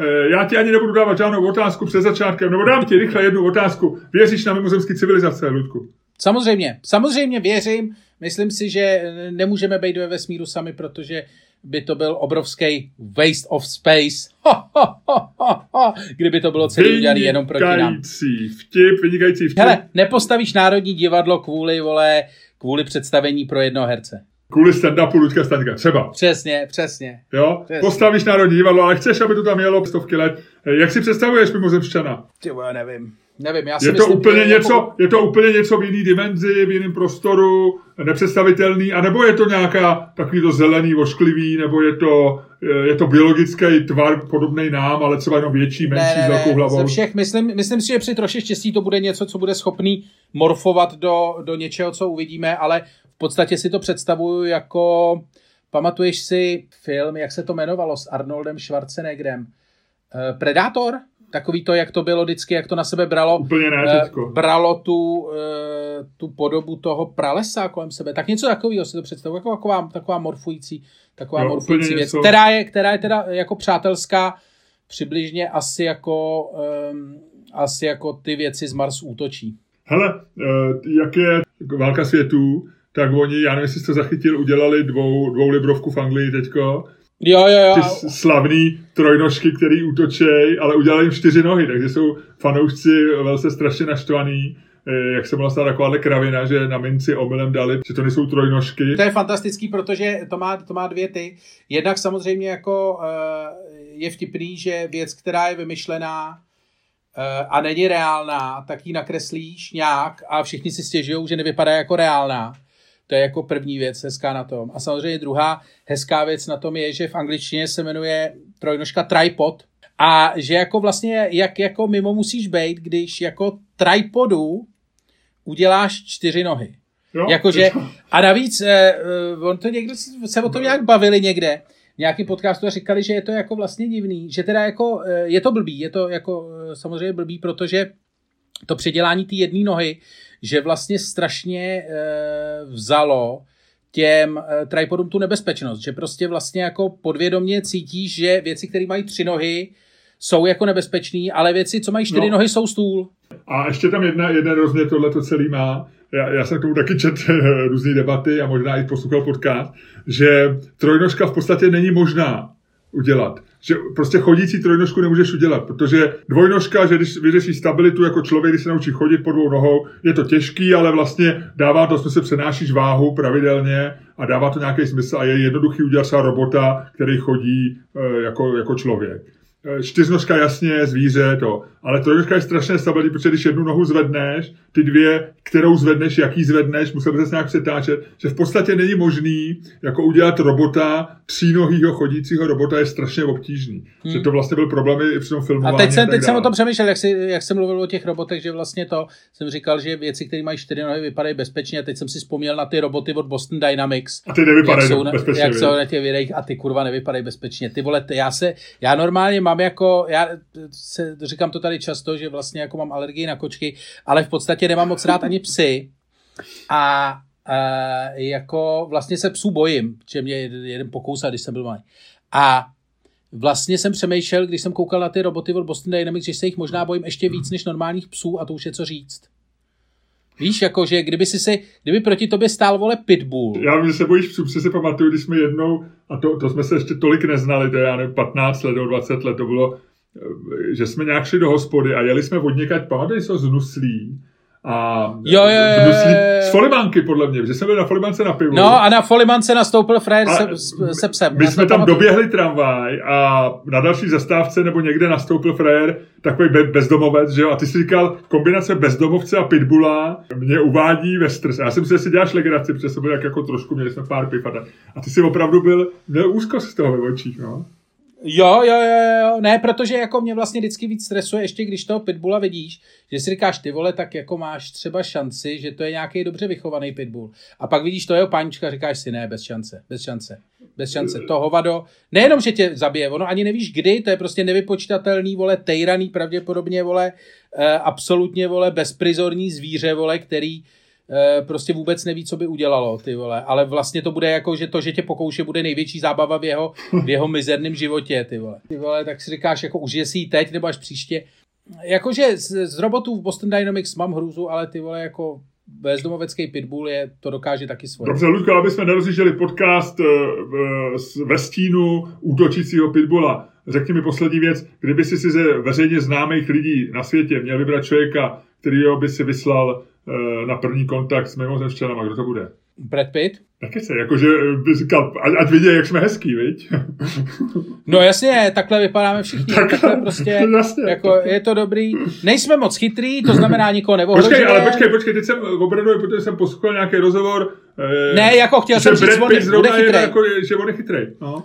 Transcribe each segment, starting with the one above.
Eh, Já ti ani nebudu dávat žádnou otázku před začátkem, nebo dám ti rychle jednu otázku. Věříš na mimozemské civilizace, Ludku? Samozřejmě, samozřejmě věřím. Myslím si, že nemůžeme být ve vesmíru sami, protože by to byl obrovský waste of space. Ho, ho, ho, ho, ho, kdyby to bylo celý udělané jenom proti nám. Vynikající vtip, vynikající vtip. Hele, nepostavíš národní divadlo kvůli, vole, kvůli představení pro jednoho herce. Kvůli stand-upu Ludka Staňka, třeba. Přesně, přesně. Jo? Přesně. Postavíš národní divadlo, ale chceš, aby to tam jelo stovky let. Jak si představuješ mimozemšťana? Ty vole, nevím. Nevím, já si Je to, myslím, úplně něco, Jako, je to úplně něco v jiný dimenzi, v jiném prostoru, nepředstavitelný, anebo je to nějaká takový to zelený, ošklivý, nebo je to, je to biologický tvar podobný nám, ale třeba jenom větší, menší, ne, s ne, velkou hlavou. ze všech, myslím, myslím si, že při troši štěstí to bude něco, co bude schopný morfovat do, do něčeho, co uvidíme, ale v podstatě si to představuju jako, pamatuješ si film, jak se to jmenovalo, s Arnoldem Schwarzeneggerem? Eh, Predátor? Takový to, jak to bylo vždycky, jak to na sebe bralo. Úplně ne, eh, bralo tu, eh, tu podobu toho pralesa kolem sebe. Tak něco takového si to představuji, jako taková, taková morfující, taková Jo, morfující věc, něco- která je, která je teda jako přátelská, přibližně asi jako, um, asi jako ty věci z Mars útočí. Hele, eh, jak je válka světů, tak oni, já nevím, jestli jsi to zachytil, udělali dvou, dvou librovku v Anglii teďko. Jo, jo, jo. Ty slavný trojnožky, který útočej, ale udělali jim čtyři nohy, takže jsou fanoušci velice strašně naštvaný, eh, jak se mohla stát takováhle kravina, že na minci omylem dali, že to nejsou trojnožky. To je fantastický, protože to má, to má dvě ty. Jednak samozřejmě jako uh, je vtipný, že věc, která je vymyšlená uh, a není reálná, tak ji nakreslíš nějak a všichni si stěžují, že nevypadá jako reálná. To je jako první věc hezká na tom. A samozřejmě druhá hezká věc na tom je, že v angličtině se jmenuje trojnožka tripod a že jako vlastně jak jako mimo musíš být, když jako tripodu uděláš čtyři nohy. Jo? Jakože, a navíc, eh, eh, on to někdo se o tom nějak bavili někde, v nějakým podcastu a říkali, že je to jako vlastně divný, že teda jako, eh, je to blbý, je to jako eh, samozřejmě blbý, protože to předělání té jedné nohy, že vlastně strašně eh, vzalo těm eh, tripodům tu nebezpečnost, že prostě vlastně jako podvědomě cítíš, že věci, které mají tři nohy, jsou jako nebezpečný, ale věci, co mají čtyři No. nohy, jsou stůl. A ještě tam jedna, jeden rozměr tohle to celý má. Já, já jsem k tomu taky čet eh, různé debaty a možná i poslouchal podcast, že trojnožka v podstatě není možná udělat. Že prostě chodící trojnožku nemůžeš udělat, protože dvojnožka, že když vyřešíš stabilitu jako člověk, když se naučí chodit po dvou nohou, je to těžký, ale vlastně dává to smysl, přenášíš váhu pravidelně a dává to nějaký smysl a je jednoduchý udělat třeba robota, který chodí eh, jako, jako člověk. Eh, Čtyřnožka jasně, zvíře, to. Ale trojnožka je strašně stabilní, protože když jednu nohu zvedneš, ty dvě, kterou zvedneš, jaký zvedneš, musel se nějak přetáčet, že v podstatě není možný jako udělat robota, třínohýho chodícího robota je strašně obtížný. Hmm. Že to vlastně byl problém i při tom A filmování. teď jsem, tak teď jsem o tom přemýšlel, jak, si, jak jsem mluvil o těch robotech, že vlastně to jsem říkal, že věci, které mají čtyři nohy, vypadají bezpečně. A teď jsem si vzpomněl na ty roboty od Boston Dynamics. A ty nevypadají jak jsou, na, bezpečně. jak jsou na těch videích a ty kurva nevypadají bezpečně. Ty vole, ty, já se, já normálně mám jako, já se, říkám to tady často, že vlastně jako mám alergii na kočky, ale v podstatě nemám moc rád ani psy. A Uh, jako vlastně se psů bojím, že mě jeden pokousal, když jsem byl malý. A vlastně jsem přemýšlel, když jsem koukal na ty roboty od Boston Dynamics, že se jich možná bojím ještě víc než normálních psů a to už je co říct. Víš, jako, že kdyby si si, kdyby proti tobě stál, vole, pitbull. Já vím, že se bojíš psů, si pamatuju, když jsme jednou, a to, to jsme se ještě tolik neznali, to je já nevím, 15 let nebo 20 let, to bylo, eh, že jsme nějak šli do hospody a jeli jsme od někať, pamatuješ se z Nuslí, a Jo, jo, jo, jo, jo. z Folibanky, podle mě, že jsme byli na Folibance na pivu. No a na Folimance nastoupil Fred A se, se, se psem. My jsme tam pamatuju. doběhli tramvaj a na další zastávce nebo někde nastoupil frajer, takový be- bezdomovec, že jo? A ty jsi říkal, kombinace bezdomovce a pitbula mě uvádí ve stres. Já jsem si, si děláš legraci, protože jsem byl jak jako trošku, měli jsme pár piv a. A ty jsi opravdu byl, měl úzkost z toho ve očích, no. Jo, jo, jo, jo, ne, protože jako mě vlastně vždycky víc stresuje, ještě když toho pitbulla vidíš, že si říkáš, ty vole, tak jako máš třeba šanci, že to je nějaký dobře vychovaný pitbull. A pak vidíš toho pánička a říkáš si, ne, bez šance, bez šance, bez šance. To hovado, nejenom, že tě zabije, ono ani nevíš kdy, to je prostě nevypočítatelný, vole, tejraný pravděpodobně, vole, eh, absolutně, vole, bezprizorní zvíře, vole, který prostě vůbec neví, co by udělalo, ty vole. Ale vlastně to bude jako, že to, že tě pokouše, bude největší zábava v jeho, v jeho mizerném životě, ty vole. Ty vole, tak si říkáš, jako užije si ji teď, nebo až příště. Jakože z, z robotů v Boston Dynamics mám hrůzu, ale ty vole, jako bezdomovecký pitbull je, to dokáže taky svoje. Dobře, Ludko, aby jsme nerozjížděli podcast uh, ve stínu útočícího pitbulla. Řekni mi poslední věc, kdyby si si ze veřejně známých lidí na světě měl vybrat člověka, který by si vyslal uh, na první kontakt s mimozemštěnama, kdo to bude? Brad Pitt? Taky se, jakože by říkal, ať, ať vidí, jak jsme hezký, viď? No jasně, takhle vypadáme všichni. Takhle, takhle prostě, jasně, jako je to dobrý. Nejsme moc chytrý, to znamená nikoho neohrožuje. Počkej, ale počkej, počkej, teď jsem opravdu, protože jsem poslouchal nějaký rozhovor. Eh, ne, jako chtěl jsem říct, on bude chytrý. Jako, že on je chytrý. No.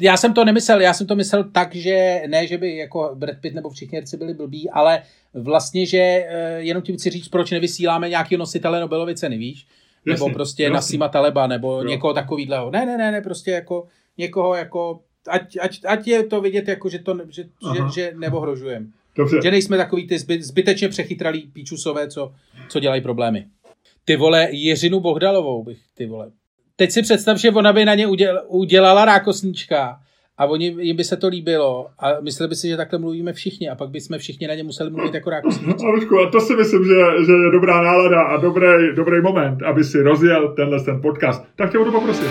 Já jsem to nemyslel, já jsem to myslel tak, že ne, že by jako Brad Pitt nebo všichni herci byli blbí, ale vlastně, že eh, jenom tím chci říct, proč nevysíláme nějaký nositele Nobelovy ceny, víš? nebo jasně, prostě jasně. Nasima Taleba, nebo jo. někoho takovýhleho. Ne, ne, ne, ne, prostě jako někoho jako, ať, ať, ať je to vidět jako, že to, že, že, že neohrožujeme. Dobře. Že nejsme takový ty zby, zbytečně přechytralí píčusové, co, co dělají problémy. Ty vole, Jiřinu Bohdalovou bych, ty vole. Teď si představ, že ona by na ně udělala, udělala rákosníčka a oni, jim by se to líbilo a mysleli by si, že takhle mluvíme všichni a pak bychom všichni na ně museli mluvit jako rákosníci. A to si myslím, že, že je dobrá nálada a dobrý, dobrý moment, aby si rozjel tenhle ten podcast. Tak tě budu poprosit.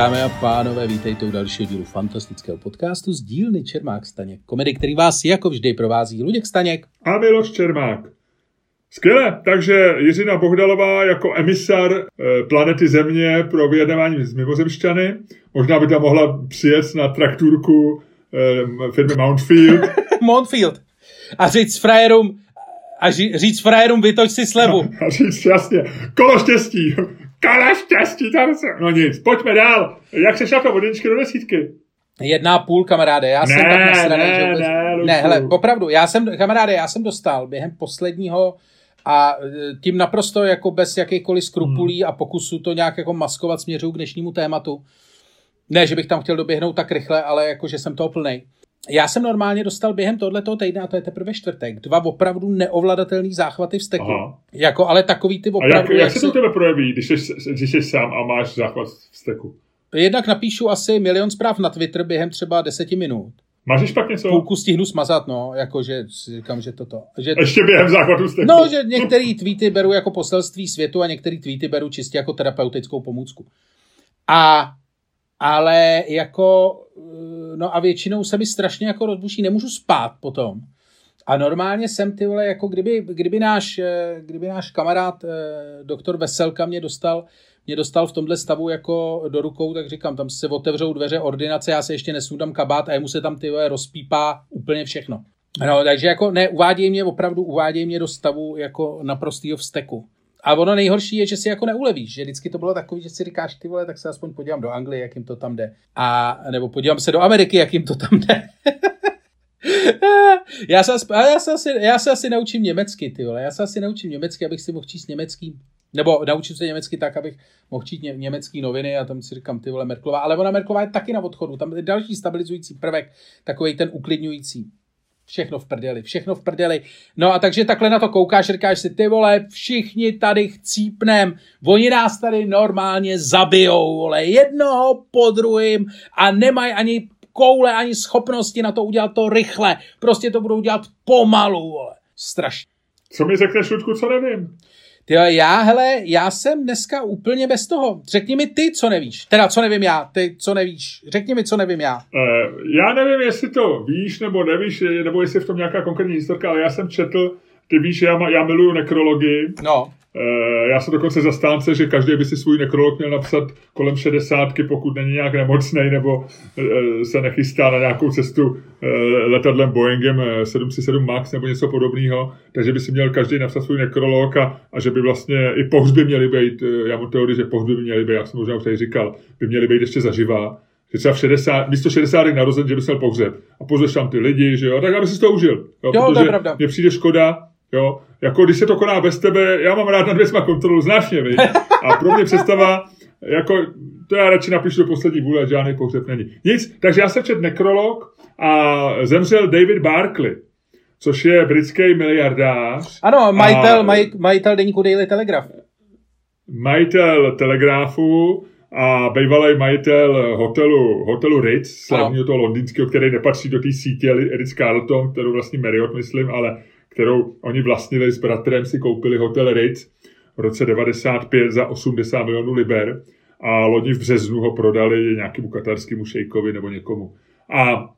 Dámy a pánové, vítejte u dalšího dílu fantastického podcastu z dílny Čermák Staněk. Komedy, který vás jako vždy provází Luděk Staněk a Miloš Čermák. Skvěle, takže Jiřina Bohdalová jako emisar eh, planety Země pro vyjednávání s mimozemšťany. Možná by tam mohla přijet na trakturku eh, firmy Mountfield. Mountfield. A říct frajerům, a říct frajerům, vytoč si slevu. A říct jasně, kolo štěstí. Kala štěstí, tam se... No nic, pojďme dál. Jak se šlapal od jedničky do desítky? Jedna půl, kamaráde, já jsem ne, tak nasraný, ne, že vůbec... Ne, ne, hele, opravdu, já jsem, kamaráde, já jsem dostal během posledního a e, tím naprosto jako bez jakýchkoliv skrupulí hmm. a pokusu to nějak jako maskovat směřu k dnešnímu tématu. Ne, že bych tam chtěl doběhnout tak rychle, ale jako, že jsem toho plnej. Já jsem normálně dostal během tohoto týdne, a to je teprve čtvrtek, dva opravdu neovladatelný záchvaty v steku. Aha. Jako, ale takový ty opravdu... A jak, jak, jak se to tebe projeví, když jsi, když jsi sám a máš záchvat v steku? Jednak napíšu asi milion zpráv na Twitter během třeba deseti minut. Máš špatně něco? Půlku stihnu smazat, no, jakože si říkám, že toto. Že, Ještě během záchvatu steku. No, že některé tweety beru jako poselství světu a některé tweety beru čistě jako terapeutickou pomůcku. A ale jako, no a většinou se mi strašně jako rozbuší, nemůžu spát potom. A normálně jsem ty vole, jako kdyby, kdyby, náš, eh, kdyby náš kamarád eh, doktor Veselka mě dostal, mě dostal v tomhle stavu jako do rukou, tak říkám, tam se otevřou dveře ordinace, já se ještě nesundám kabát a jemu se tam ty vole rozpípá úplně všechno. No, takže jako ne, uvádějí mě opravdu, uvádějí mě do stavu jako naprostýho vsteku. A ono nejhorší je, že si jako neulevíš, že vždycky to bylo takový, že si říkáš, ty vole, tak se aspoň podívám do Anglie, jak jim to tam jde. A nebo podívám se do Ameriky, jak jim to tam jde. já, se, já, se asi, já se asi naučím německy, ty vole. Já se asi naučím německy, abych si mohl číst německý. Nebo naučím se německy tak, abych mohl číst ně, německý noviny a tam si říkám, ty vole, Merklová. Ale ona Merklová je taky na odchodu. Tam je další stabilizující prvek, takový ten uklidňující. Všechno v prdeli, všechno v prdeli. No a takže takhle na to koukáš, říkáš si, ty vole, všichni tady chcípnem, oni nás tady normálně zabijou, vole, jednoho po druhým a nemají ani koule, ani schopnosti na to udělat to rychle. Prostě to budou dělat pomalu, vole. Strašně. Co mi řekneš, Ludku, co nevím? Ty já, hele, já jsem dneska úplně bez toho. Řekni mi ty, co nevíš. Teda, co nevím já, ty, co nevíš. Řekni mi, co nevím já. Uh, já nevím, jestli to víš nebo nevíš, nebo jestli v tom nějaká konkrétní historka, ale já jsem četl, ty víš, já, já miluju nekrologii. No. Eh, já jsem dokonce zastánce, že každý by si svůj nekrolog měl napsat kolem šedesátky, pokud není nějak nemocný nebo eh, se nechystá na nějakou cestu eh, letadlem Boeingem 737 MAX nebo něco podobného, takže by si měl každý napsat svůj nekrolog a, a že by vlastně i pohřby měly být, já mám teorii, že pohřby by měly být, jak jsem možná už tady říkal, by měly být ještě zaživá, že třeba v 60, místo 60 narozen, že by se měl pohřeb a pozveš tam ty lidi, že jo, tak aby si to užil. Jo, jo to je pravda. Mně přijde škoda, Jo? Jako když se to koná bez tebe, já mám rád nad věcma kontrolu, znáš mě, viď? A pro mě představa, jako, to já radši napíšu do poslední vůle, žádný pohřeb není. Nic, takže já jsem čet nekrolog a zemřel David Barkley, což je britský miliardář. Ano, majitel, a, maj, majitel deníku Daily Telegraph. Majitel Telegrafu a bývalý majitel hotelu, hotelu Ritz, slavního toho londýnského, který nepatří do té sítě Ritz Carlton, kterou vlastně Marriott, myslím, ale kterou oni vlastnili s bratrem, si koupili hotel Ritz v roce 95 za 80 milionů liber a loni v březnu ho prodali nějakému katarskému šejkovi nebo někomu. A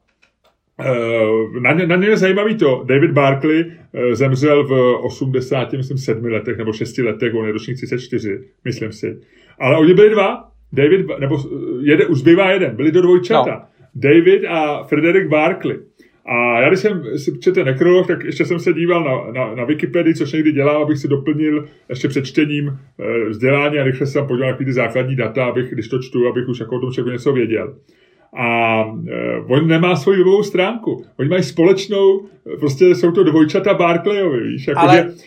e, na, ně, na ně je zajímavý to, David Barkley e, zemřel v 80, myslím, 7 letech nebo 6 letech, on je ročník 34, myslím si. Ale oni byli dva, David, nebo jeden, už zbývá jeden, byli do dvojčata. No. David a Frederick Barkley. A já když jsem si četl nekrolog, tak ještě jsem se díval na, na, na Wikipedii, což někdy dělám, abych si doplnil ještě před čtením e, vzdělání a rychle jsem podíval na ty základní data, abych, když to čtu, abych už jako o tom člověku něco věděl. A e, on nemá svoji webovou stránku. Oni mají společnou, prostě jsou to dvojčata Barclayovi, víš? Jako Ale... Že,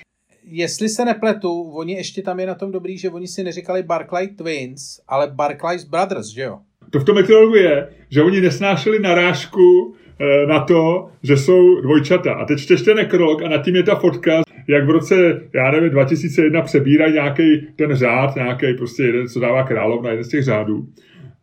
jestli se nepletu, oni ještě tam je na tom dobrý, že oni si neříkali Barclay Twins, ale Barclays Brothers, že jo? To v tom meteorologu je, že oni nesnášeli narážku Eh, na to, že jsou dvojčata. A teď čteš ten nekrolog a nad tím je ta fotka, jak v roce, já nevím, 2001 přebírají nějaký ten řád, nějaký prostě jeden, co dává královna, jeden z těch řádů.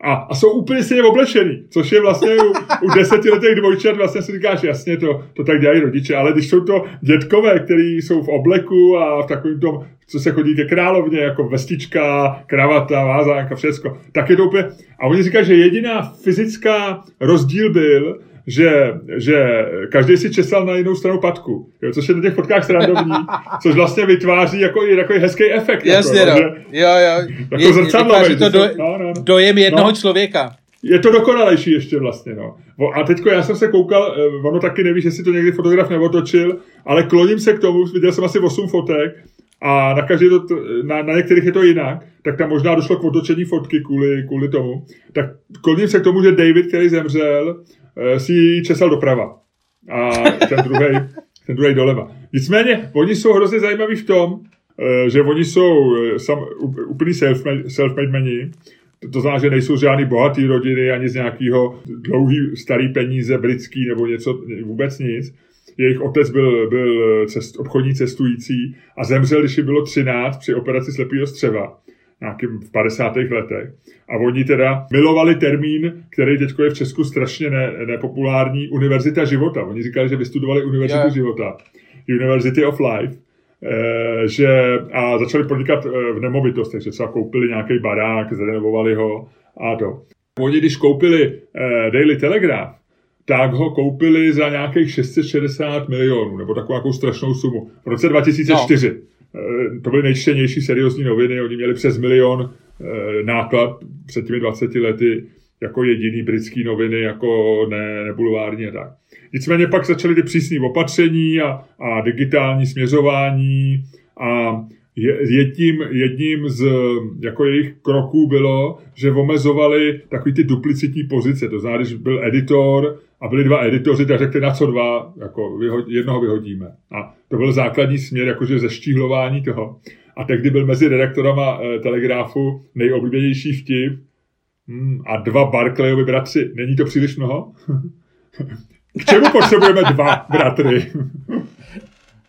A, a jsou úplně stejně oblečený, což je vlastně u, u desetiletých dvojčat, vlastně si říkáš, jasně, to, to tak dělají rodiče, ale když jsou to dětkové, kteří jsou v obleku a v takovém tom, co se chodí ke královně, jako vestička, kravata, vázánka, všecko, tak je to úplně... A oni říkají, že jediná fyzická rozdíl byl, že, že každý si česal na jinou stranu patku, jo, což je na těch fotkách srandovní, což vlastně vytváří jako i takový hezký efekt. Jasně, jako, no. Že, jo, jo. Jako je, zrcadlo. to do, no, no, no. dojem jednoho no. člověka. Je to dokonalejší ještě vlastně, no. A teďko já jsem se koukal, eh, ono taky nevíš, jestli to někdy fotograf neotočil, ale kloním se k tomu, viděl jsem asi 8 fotek a na, každý to, na, na některých je to jinak, tak tam možná došlo k otočení fotky kvůli, kvůli tomu. Tak kloním se k tomu, že David, který zemřel, si ji česal doprava. A ten druhý ten druhý doleva. Nicméně, oni jsou hrozně zajímaví v tom, eh, že oni jsou eh, sam, úplný self-made, self-made meni, to znamená, že nejsou žádný bohatý rodiny, ani z nějakého dlouhý starý peníze britský nebo něco, vůbec nic. Jejich otec byl, byl cest, obchodní cestující a zemřel, když bylo 13 při operaci slepého střeva nějakým v 50. letech. A oni teda milovali termín, který teď je v Česku strašně ne, nepopulární, univerzita života. Oni říkali, že vystudovali univerzitu yeah. života, University of Life, eh, že, a začali podnikat eh, v nemovitostech, že třeba koupili nějaký barák, zrenovovali ho a to. Oni, když koupili eh, Daily Telegraph, tak ho koupili za nějakých 660 milionů, nebo takovou nějakou strašnou sumu. V roce 2004. No. Eh, to byly nejčtenější seriózní noviny, oni měli přes milion eh, náklad před těmi 20 lety jako jediný britský noviny, jako ne, nebulvární a tak. Nicméně pak začaly ty přísné opatření a, a digitální směřování a jedním, jedním z jako jejich kroků bylo, že omezovali takový ty duplicitní pozice. To znamená, když byl editor a byli dva editoři, tak řekli, na co dva, jako jednoho vyhodíme. A to byl základní směr, jakože zeštíhlování toho. A tehdy byl mezi redaktorama e, Telegráfu nejoblíbenější vtip hmm, a dva Barclayovi bratři. Není to příliš mnoho? K čemu potřebujeme dva bratry?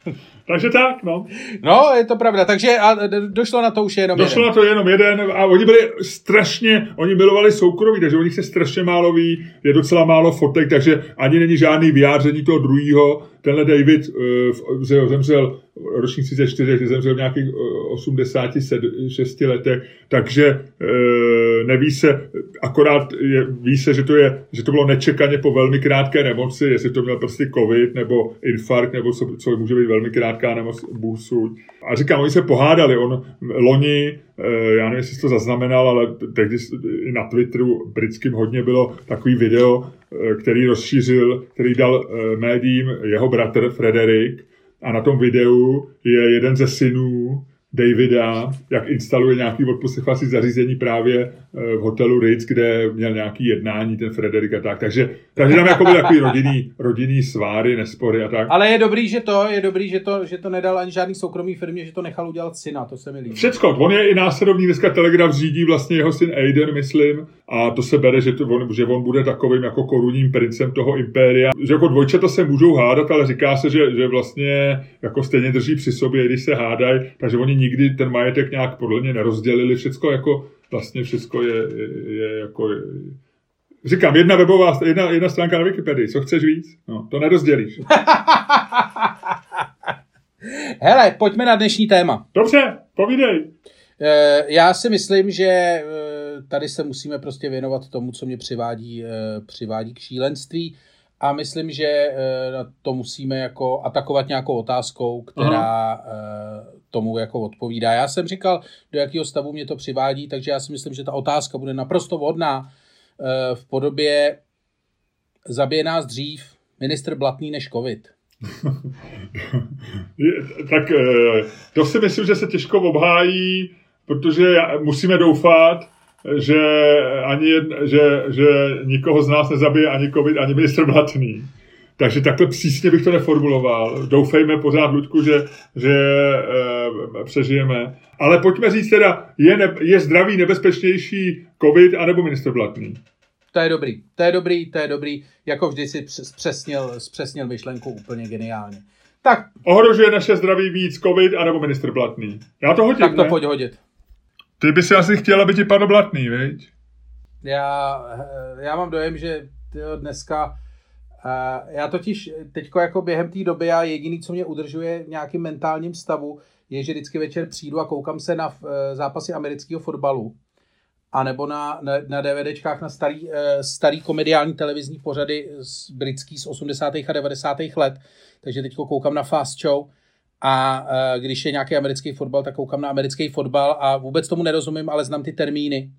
Takže tak, no. No, je to pravda. Takže a došlo na to už jenom došlo jeden. na to jenom jeden a oni byli strašně, oni milovali soukromí, takže o nich se strašně málo ví, je docela málo fotek, takže ani není žádný vyjádření toho druhého. Tenhle David uh, zemřel ročník 34, takže zemřel v nějakých 86 eh, letech, takže e, neví se, akorát je, ví se, že to, je, že to bylo nečekaně po velmi krátké nemoci, jestli to měl prostě covid nebo infarkt, nebo co, co může být velmi krátká nemoc, bůh A říkám, oni se pohádali, on loni, e, já nevím, jestli jsi to zaznamenal, ale tehdy i na Twitteru britským hodně bylo takový video, e, který rozšířil, který dal e, médiím jeho bratr Frederik, a na tom videu je jeden ze synů Davida, jak instaluje nějaký odposlechovací zařízení právě eh, v hotelu Ritz, kde měl nějaký jednání ten Frederik a tak. Takže, takže tam jako byly takový rodinný, rodinný sváry, nespory a tak. Ale je dobrý, že to, je dobrý, že to, že to nedal ani žádný soukromý firmě, že to nechal udělat syna, to se mi líbí. Všecko, on je i následovník, dneska Telegraf řídí vlastně jeho syn Aiden, myslím, a to se bere, že, to, on, že on bude takovým jako korunním princem toho impéria. Že jako dvojčata se můžou hádat, ale říká se, že, že vlastně jako stejně drží při sobě, když se hádají, takže oni nikdy ten majetek nějak podle mě nerozdělili. Všecko jako, vlastně všecko je, je, je jako... Je, Říkám, jedna webová, jedna, jedna stránka na Wikipedii, co chceš víc? No, to nerozdělíš. Hele, pojďme na dnešní téma. Dobře, povídej. Eh, já si myslím, že eh, tady se musíme prostě věnovat tomu, co mě přivádí, eh, přivádí k šílenství a myslím, že to musíme jako atakovat nějakou otázkou, která Aha. Tomu jako odpovídá. Já jsem říkal, do jakého stavu mě to přivádí, takže já si myslím, že ta otázka bude naprosto vhodná v podobě zabije nás dřív ministr Blatný než covid. tak to si myslím, že se těžko obhájí protože musíme doufat, že, ani že, že nikoho z nás nezabije ani covid, ani ministr Blatný. Takže takhle přísně bych to neformuloval. Doufejme pořád, Ludku, že, že e, přežijeme. Ale pojďme říct teda, je, ne, je zdravý nebezpečnější covid anebo ministr Blatný? To je dobrý, to je dobrý, to je dobrý. Jako vždy si zpřesnil, zpřesnil myšlenku úplně geniálně. Tak. Ohrožuje naše zdraví víc covid anebo ministr Blatný? Já to hodím, Tak to ne? pojď hodit. Ty by si asi chtěl, aby ti padl blatný, viď? Já, já mám dojem, že dneska já totiž teďko jako během té doby a jediný, co mě udržuje v nějakým mentálním stavu, je, že vždycky večer přijdu a koukám se na e, zápasy amerického fotbalu a nebo na, na, na DVDčkách na starý, e, starý komediální televizní pořady z britský z 80. a 90. let. Takže teď koukám na Fast Show a uh, když je nějaký americký fotbal, tak koukám na americký fotbal a vůbec tomu nerozumím, ale znám ty termíny.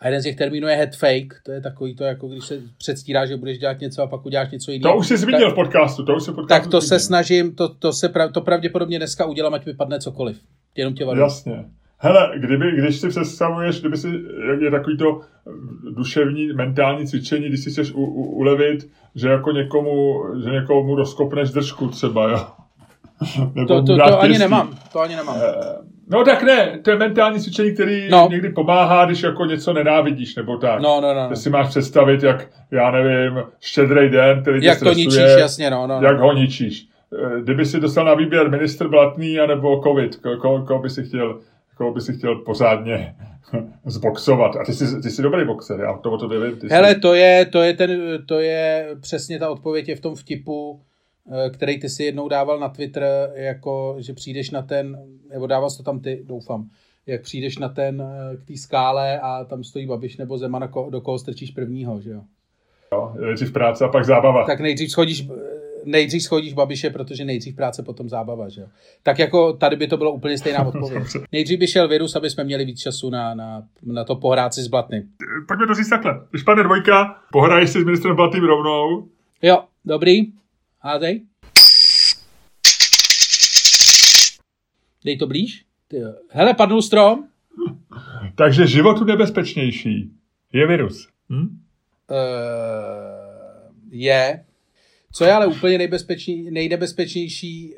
A jeden z těch termínů je head fake, to je takový to, jako když se předstírá, že budeš dělat něco a pak uděláš něco jiného. To už jsi zmínil v podcastu, to už se podcastu Tak to zmínil. se snažím, to, to, se prav, to pravděpodobně dneska udělám, ať vypadne cokoliv. Jenom tě varuji. Jasně. Hele, kdyby, když si představuješ, kdyby si, je takový to duševní, mentální cvičení, když si chceš u, u, ulevit, že jako někomu, že někomu rozkopneš držku třeba, jo. Nebo to, to, to ani nemám, to ani nemám. Eh, no tak ne, to je mentální cvičení, který no. někdy pomáhá, když jako něco nenávidíš, nebo tak. No, no, no. Ty si máš představit, jak, já nevím, štědrý den, který Jak to ničíš, jasně, no, no. Jak no. ho ničíš. Eh, kdyby si dostal na výběr ministr Blatný, anebo covid, koho, koho by si chtěl, koho by si chtěl pořádně zboxovat. A ty jsi, ty jsi dobrý boxer, já to o to nevím. Ty Hele, jsi... to je, to je, ten, to je přesně ta odpověď je v tom vtipu, který ty si jednou dával na Twitter, jako že přijdeš na ten, nebo dával to tam ty, doufám, jak přijdeš na ten, eh, k té skále a tam stojí Babiš nebo Zeman, do koho strčíš prvního, že jo? Jo, nejdřív práce a pak zábava. Tak nejdřív schodíš, nejdřív schodíš Babiše, protože nejdřív práce, potom zábava, že jo? Tak jako tady by to bylo úplně stejná odpověď. nejdřív by šel virus, aby jsme měli víc času na, na, na to pohrát si s Blatným. Pojďme to říct takhle. Když padne dvojka, pohraješ si s ministrem Blatným rovnou. Jo, dobrý. Hádej. Dej to blíž. Hele, padnul strom. Takže životu nebezpečnější je virus. Hm? Uh, je. Co je ale úplně nejbezpečný, nejnebezpečnější?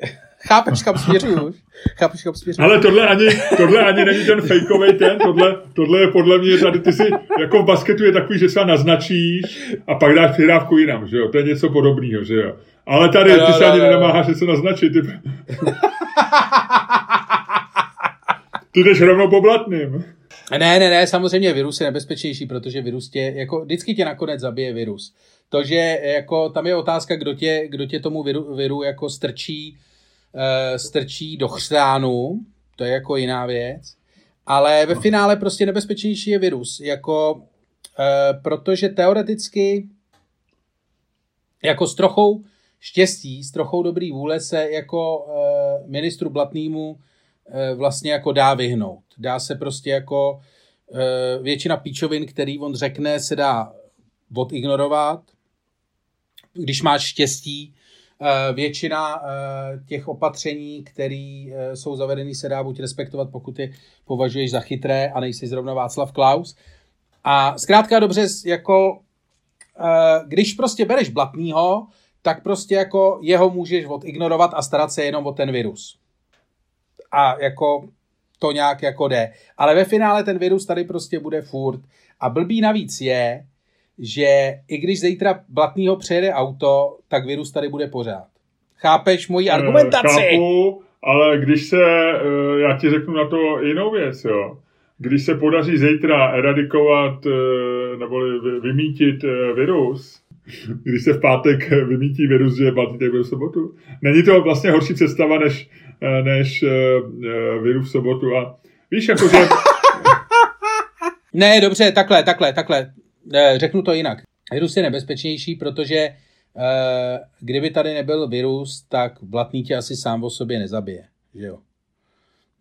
Chápeš, kam směřuju? Chápeš, kam směřuju? Ale tohle ani, tohle ani není ten fejkový ten, tohle, tohle je podle mě tady, ty si, jako v basketu je takový, že se naznačíš a pak dáš přihrávku jinam, že jo? To je něco podobného, že jo? Ale tady ty se ani nenamáháš něco naznačit. Ty... ty jdeš rovnou po blatným. Ne, ne, ne, samozřejmě virus je nebezpečnější, protože virus tě, jako vždycky tě nakonec zabije virus. To, že jako tam je otázka, kdo tě, kdo tě tomu viru, viru jako strčí, uh, strčí do chřtánu, to je jako jiná věc. Ale ve finále prostě nebezpečnější je virus, jako, uh, protože teoreticky jako s trochou štěstí, s trochou dobrý vůle se jako uh, ministru Blatnýmu vlastně jako dá vyhnout. Dá se prostě jako většina píčovin, který on řekne, se dá odignorovat. Když máš štěstí, Eh, většina eh, těch opatření, které eh, jsou zavedeny, se dá buď respektovat, pokud je považuješ za chytré a nejsi zrovna Václav Klaus. A zkrátka dobře, jako když prostě bereš blatnýho, tak prostě jako jeho můžeš odignorovat a starat se jenom o ten virus. A jako to nějak jako jde. Ale ve finále ten virus tady prostě bude furt. A blbý navíc je, že i když zítra Blatnýho přejede auto, tak virus tady bude pořád. Chápeš moji eh, argumentaci? Chápu, ale když se, eh, já ti řeknu na to jinou věc, jo. Když se podaří zítra eradikovat eh, nebo vymítit virus, když se v pátek vymítí virus, že Blatný tak bude v sobotu. Není to vlastně horší představa než, než virus v sobotu a víš, jakože... ne, dobře, takhle, takhle, takhle. Řeknu to jinak. Virus je nebezpečnější, protože eh, kdyby tady nebyl virus, tak blatný tě asi sám o sobě nezabije. Že jo?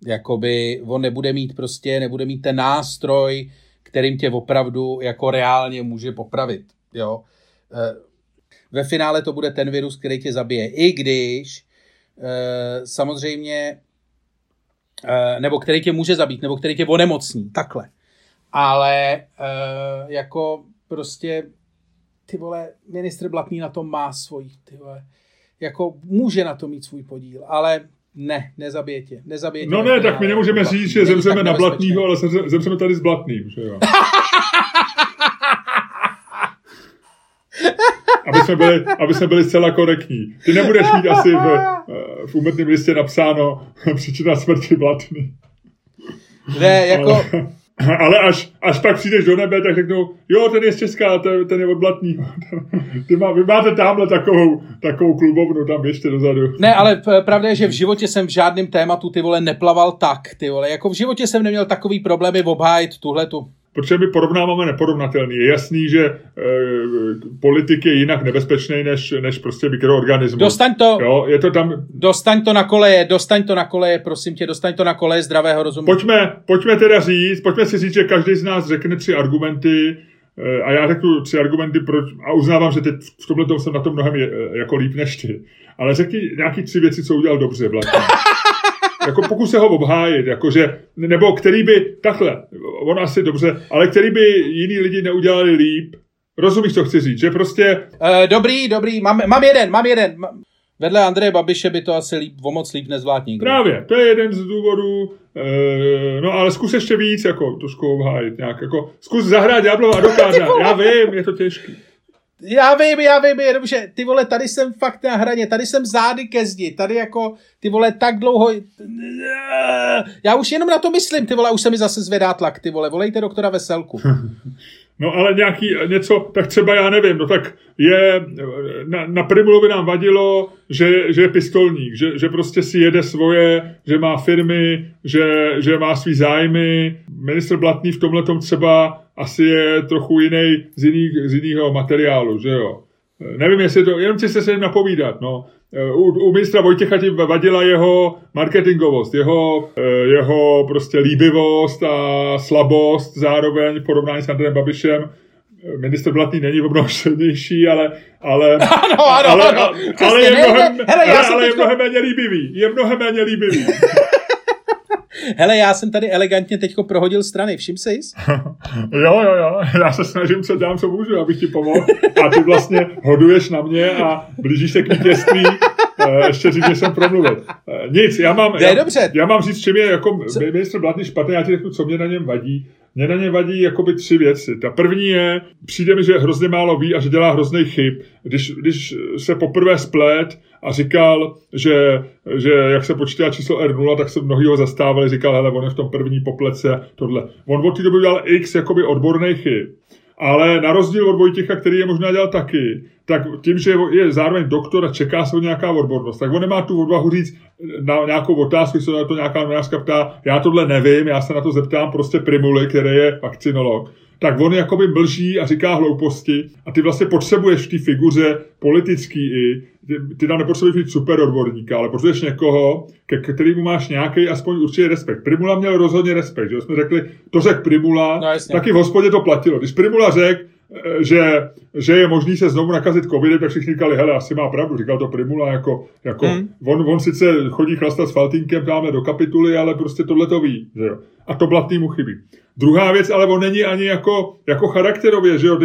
Jakoby on nebude mít prostě, nebude mít ten nástroj, kterým tě opravdu jako reálně může popravit. Jo? Eh, ve finále to bude ten virus, který tě zabije. I když eh, samozřejmě nebo který tě může zabít, nebo který tě onemocní, takhle ale uh, jako prostě ty vole, ministr Blatný na tom má svůj, ty vole, jako může na to mít svůj podíl, ale ne, nezabije tě, nezabije tě. No ne, tak my nemůžeme říct, že zemřeme na Blatnýho, ale zemřeme tady s Blatným, že jo. aby jsme, byli, aby jsme byli zcela korektní. Ty nebudeš mít asi v, eh, v úmrtném listě napsáno příčina smrti Blatný. Ne, jako... Ale Ale až, až pak přijdeš do nebe, tak řeknou, jo, ten je z Česká, ten, ten je odblatný. Ty má, vy máte tamhle takovou, takovou klubovnu, tam běžte dozadu. Ne, ale pravda je, že v životě jsem v žádném tématu, ty vole, neplaval tak, ty vole. Jako v životě jsem neměl takový problémy obhájit tuhle tu protože my porovnáváme neporovnatelný. Je jasný, že e, politik je jinak nebezpečný než, než prostě mikroorganismus. Dostaň to, jo, je to tam... dostaň to na koleje, dostaň to na koleje, prosím tě, dostaň to na koleje zdravého rozumu. Pojďme, pojďme teda říct, pojďme si říct, že každý z nás řekne tři argumenty, e, a já řeknu tři argumenty, proč, a uznávám, že teď v tomhle tom jsem na tom mnohem je, jako líp než ty. Ale řekni nějaký tři věci, co udělal dobře, vlastně. jako pokus se ho obhájit, jakože, nebo který by, takhle, on asi dobře, ale který by jiní lidi neudělali líp. Rozumíš, co chci říct, že prostě... Uh, dobrý, dobrý, mám, mám jeden, mám jeden. Vedle Andreje Babiše by to asi líp, o moc líp nezvládl nikdo. Právě, to je jeden z důvodů, uh, no ale zkus ještě víc, jako trošku obhájit nějak, jako zkus zahrát Diablova advokáta, já vím, je to těžký. Já vím, já vím, jenom že ty vole, tady jsem fakt na hraně, tady jsem zády ke zdi, tady jako ty vole tak dlouho, já už jenom na to myslím, ty vole, už se mi zase zvedá tlak, ty vole, volejte doktora Veselku. No ale nějaký něco, tak třeba já nevím, no tak je, na, na Primulovi nám vadilo, že, že je pistolník, že, že prostě si jede svoje, že má firmy, že, že má svý zájmy. Minister Blatný v tomhle třeba asi je trochu jiný z, jiný, z jiného materiálu, že jo. Nevím, jestli to, jenom chci se jim napovídat, no. U, u ministra Vojtěcha ti vadila jeho marketingovost, jeho, jeho prostě líbivost a slabost zároveň v porovnání s Andrejem Babišem. Minister Blatný není mnoho silnější, ale, ale, ano, ano, ale, ano. ale, ale, je mnohem, hele, hele, ale je mnohem méně líbivý. Je mnohem méně líbivý. Hele, já jsem tady elegantně teďko prohodil strany, všim si Jo, jo, jo, já se snažím, co dám, co můžu, abych ti pomohl. A ty vlastně hoduješ na mě a blížíš se k vítězství, eh, ještě říct, že jsem promluvil. Nic, já mám, já, dobře. já mám říct, čím je jako ministr Blatný špatný, já ti řeknu, co mě na něm vadí. Mě na ně vadí jakoby tři věci. Ta první je, přijde mi, že hrozně málo ví a že dělá hrozný chyb. Když, když se poprvé splet a říkal, že, že jak se počítá číslo R0, tak se mnohý ho zastávali, říkal, hele, on je v tom první poplece, tohle. On od té doby udělal x jakoby odborný chyb. Ale na rozdíl od Vojtěcha, který je možná dělal taky, tak tím, že je zároveň doktor a čeká se nějaká odbornost, tak on nemá tu odvahu říct na nějakou otázku, se na to nějaká novinářka ptá, já tohle nevím, já se na to zeptám prostě Primuly, který je vakcinolog. Tak on jakoby mlží a říká hlouposti a ty vlastně potřebuješ v té figuře politický i, ty, ty tam nepotřebuješ být super odborníka, ale potřebuješ někoho, ke kterému máš nějaký aspoň určitý respekt. Primula měl rozhodně respekt, že jsme řekli, to řekl Primula, no, taky v hospodě to platilo. Když Primula řekl, že, že je možný se znovu nakazit covidem, tak všichni říkali, hele, asi má pravdu, říkal to Primula, jako, jako hmm. on, on sice chodí chlastat s Faltinkem dáme do kapituly, ale prostě tohle to ví, že jo. A to blatný mu chybí. Druhá věc, ale on není ani jako, jako charakterově, že jo,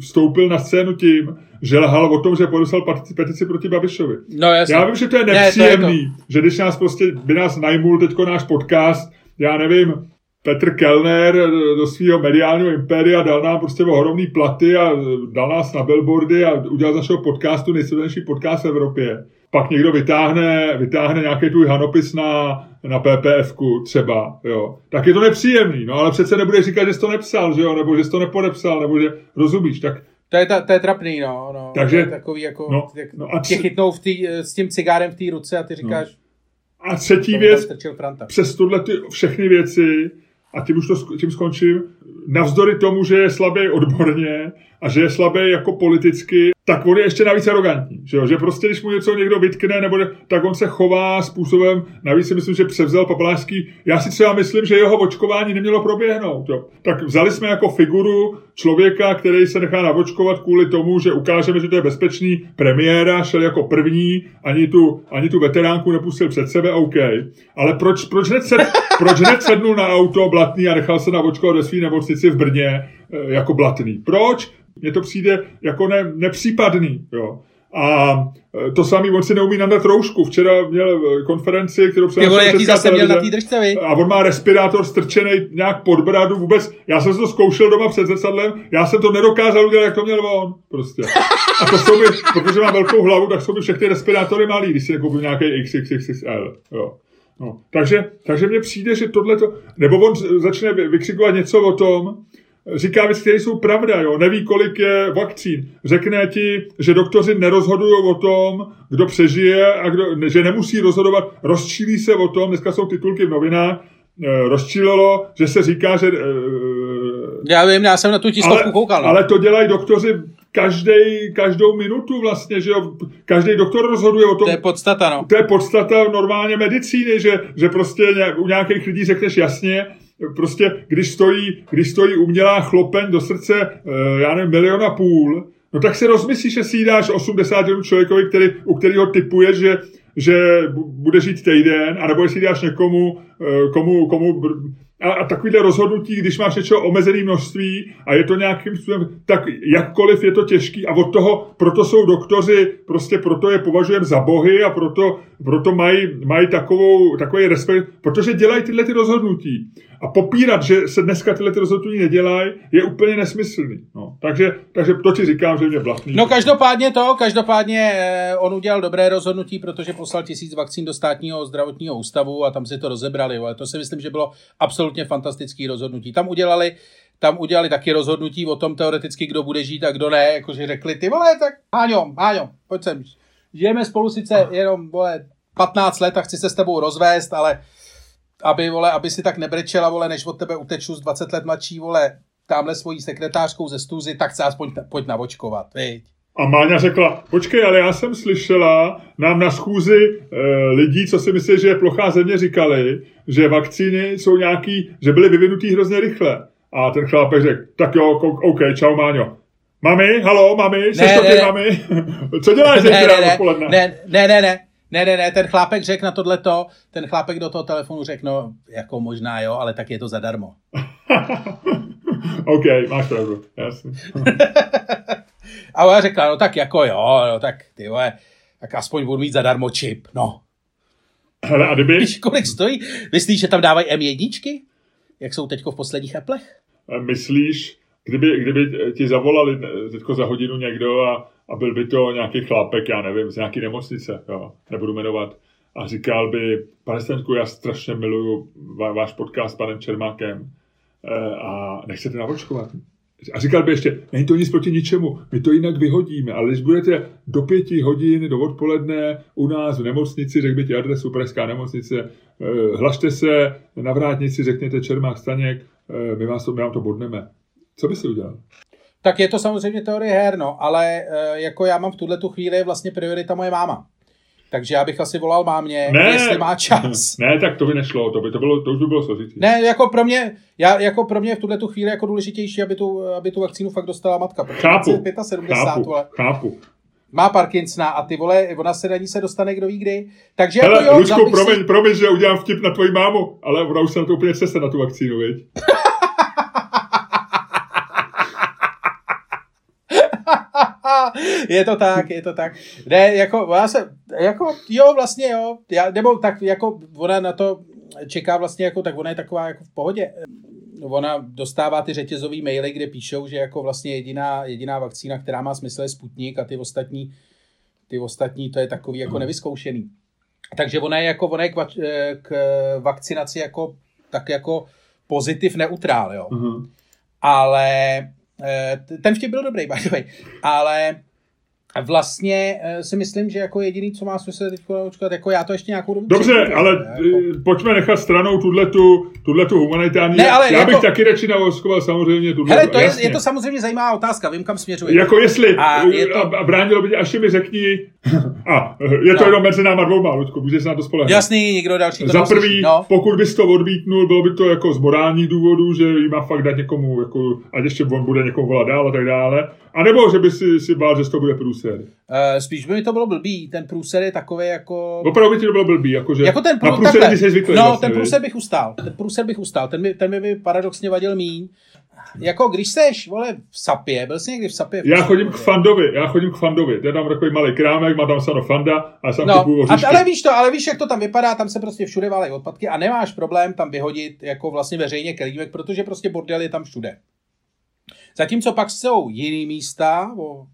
vstoupil na scénu tím, že lhal o tom, že podepsal petici proti Babišovi. No, jasně. Já vím, že to je nepříjemný, ne, to je to. že když nás prostě, by nás najmul teďko náš podcast, já nevím, Petr Kellner do svého mediálního impéria dal nám prostě ohromný platy a dal nás na billboardy a udělal z našeho podcastu nejsledovanější podcast v Evropě. Pak někdo vytáhne, vytáhne nějaký tvůj hanopis na, na ppf třeba, jo. Tak je to nepříjemný, no ale přece nebude říkat, že jsi to nepsal, že jo, nebo že jsi to nepodepsal, nebo že rozumíš, tak to je, ta, to je trapný, no. no. Takže, to je takový jako, no, no a tě chytnou v tý, s tím cigárem v té ruce a ty no. říkáš... No. A třetí věc, přes tuhle ty všechny věci a tím už to, tím skončím, navzdory tomu, že je slabý odborně a že je slabý jako politicky, tak on je ještě navíc arrogantní. Že, jo? že prostě, když mu něco někdo vytkne, nebo tak on se chová způsobem, navíc si myslím, že převzal papalářský. Já si třeba myslím, že jeho očkování nemělo proběhnout. Jo? Tak vzali jsme jako figuru člověka, který se nechá navočkovat kvůli tomu, že ukážeme, že to je bezpečný premiéra, šel jako první, ani tu, ani tu veteránku nepustil před sebe, OK. Ale proč, proč, hned, sed, proč hned sednul na auto blatný a nechal se navočkovat ve své nemocnici v Brně eh, jako blatný? Proč? Mně to přijde jako ne, nepřípadný. Jo. A e, to samý, on si neumí nadat roušku. Včera měl e, konferenci, kterou přinesl jaký zase měl na té držce, vy? A on má respirátor strčený nějak pod bradu. Vůbec, já jsem to zkoušel doma před zrcadlem, já jsem to nedokázal udělat, jak to měl on. Prostě. A to jsou mi, protože mám velkou hlavu, tak jsou mi všechny respirátory malý, když si koupím nějaký XXXL. Jo. No. Takže, takže mně přijde, že tohle to, nebo on začne vykřikovat něco o tom, říká věci, které jsou pravda, jo. neví, kolik je vakcín. Řekne ti, že doktoři nerozhodují o tom, kdo přežije a kdo, že nemusí rozhodovat, rozčílí se o tom, dneska jsou titulky v novinách, eh, rozčílilo, že se říká, že... Eh, já vím, já jsem na tu tiskovku ale, koukal. No. Ale to dělají doktoři každý, každou minutu vlastně, že jo, každý doktor rozhoduje o tom. To je podstata, no. To je podstata normálně medicíny, že, že prostě u nějakých lidí řekneš jasně, prostě, když stojí, když stojí umělá chlopeň do srdce, eh, já nevím, miliona půl, no tak si rozmyslíš, že si jí dáš 80 člověkovi, který, u kterého typuješ, že, že bude žít týden, anebo jestli dáš někomu, komu, komu a, a takovýhle rozhodnutí, když máš něčeho omezené množství a je to nějakým způsobem, tak jakkoliv je to těžký a od toho, proto jsou doktoři, prostě proto je považujeme za bohy a proto, proto mají, mají takovou, takový respekt, protože dělají tyhle ty rozhodnutí. A popírat, že se dneska tyhle ty rozhodnutí nedělají, je úplně nesmyslný. No. Takže, takže to ti říkám, že mě blatný. No každopádně to, každopádně eh, on udělal dobré rozhodnutí, protože poslal tisíc vakcín do státního zdravotního ústavu a tam si to rozebrali. Ale to si myslím, že bylo absolutně fantastické rozhodnutí. Tam udělali tam udělali taky rozhodnutí o tom teoreticky, kdo bude žít a kdo ne, jakože řekli, ty vole, tak Háňo, Háňo, pojď sem. Žijeme spolu sice jenom, vole, 15 let a chci se s tebou rozvést, ale aby, vole, aby si tak nebrečela, vole, než od tebe uteču z 20 let mladší, vole, tamhle svojí sekretářkou ze stůzy, tak se aspoň pojď navočkovat, viď? A Máňa řekla, počkej, ale já jsem slyšela, nám na schůzi e, lidí, co si myslí, že je plochá země, říkali, že vakcíny jsou nějaký, že byly vyvinutý hrozně rychle. A ten chlápek řekl, tak jo, OK, čau Máňo. Mami, halo, mami, jsi to ty, mami? Co děláš ne, ne, ne, odpoledne? Ne, ne, ne, ne, ne, ne, ne, ten chlápek řekl na tohleto, ten chlápek do toho telefonu řekl, no, jako možná jo, ale tak je to zadarmo. OK, máš pravdu, jasně. a ona řekla, no tak jako jo, no tak ty vole, tak aspoň budu mít zadarmo čip, no. Hele, a kdyby... Víš, kolik stojí? Myslíš, že tam dávají M1? Jak jsou teďko v posledních Applech? Myslíš, kdyby, kdyby ti zavolali teďko za hodinu někdo a a byl by to nějaký chlápek, já nevím, z nějaké nemocnice, jo, nebudu jmenovat, a říkal by, pane Stenku, já strašně miluju váš podcast s panem Čermákem eh, a nechcete navočkovat. A říkal by ještě, není to nic proti ničemu, my to jinak vyhodíme, ale když budete do pěti hodin, do odpoledne u nás v nemocnici, řekl by ti adresu Pražská nemocnice, eh, hlašte se na vrátnici, řekněte Čermák Staněk, eh, my, vás to, my vám to bodneme. Co by si udělal? Tak je to samozřejmě teorie her, no, ale uh, jako já mám v tuhle tu chvíli vlastně priorita moje máma. Takže já bych asi volal mámě, ne, jestli má čas. Ne, tak to by nešlo, to by, to bylo, to už by bylo složitý. Ne, jako pro mě, já, jako pro mě v tuhle tu chvíli jako důležitější, aby tu, aby tu vakcínu fakt dostala matka. Chápu, 75, chápu, ale chápu. Má Parkinsona a ty vole, ona se na ní se dostane kdo ví kdy. Takže Hele, jako jo, Lučku, promiň, si... promiň, že udělám vtip na tvoji mámu, ale ona už se na to úplně sese na tu vakcínu, viď? je to tak, je to tak. Ne, jako, já se, jako, jo, vlastně jo, já, nebo tak, jako, ona na to čeká vlastně, jako, tak ona je taková, jako v pohodě. Ona dostává ty řetězové maily, kde píšou, že jako vlastně jediná, jediná vakcína, která má smysl, je Sputnik a ty ostatní, ty ostatní, to je takový jako nevyzkoušený. Takže ona je jako, ona je k, k vakcinaci jako, tak jako pozitiv neutrál, jo. Uh-huh. Ale Eh, ten vtip byl dobrý, by the way. Ale vlastně eh, si myslím, že jako jediný, co má smysl teď očkat, jako já to ještě nějakou dobu... Dobře, přijdu, ale jako... Eh, pojďme nechat stranou tuhletu, tuhletu humanitární. Ne, ale já jako... bych taky radši naočkoval samozřejmě tuhle. Hele, to je, je, to samozřejmě zajímavá otázka, vím, kam směřuje. Jako jestli, a, je to... a bránilo by až mi řekni, a je to no. jenom mezi náma dvouma, Ludku, můžeš se na to spolehnout. Jasný, někdo další to Za prvý, no. pokud bys to odmítnul, bylo by to jako z morálních důvodů, že jí má fakt dát někomu, jako, ať ještě on bude někomu volat dál a tak dále. A nebo že by si, si bál, že to bude průser. Uh, spíš by mi to bylo blbý. Ten průser je takový jako... Opravdu by ti to bylo blbý. Jako, že jako ten prů... na průser jsi zvyklý. No, vlastně, ten průser bych ustál. Ten průser bych ustál. Ten by, ten by paradoxně vadil míň. Jako když seš, vole, v Sapě, byl jsi někdy v Sapě? V já chodím k Fandovi, já chodím k Fandovi. Já tam takový malý krámek, má tam sano Fanda a jsem no, a, ale víš to, ale víš, jak to tam vypadá, tam se prostě všude válej odpadky a nemáš problém tam vyhodit jako vlastně veřejně kelímek, protože prostě bordel je tam všude. Zatímco pak jsou jiný místa, o,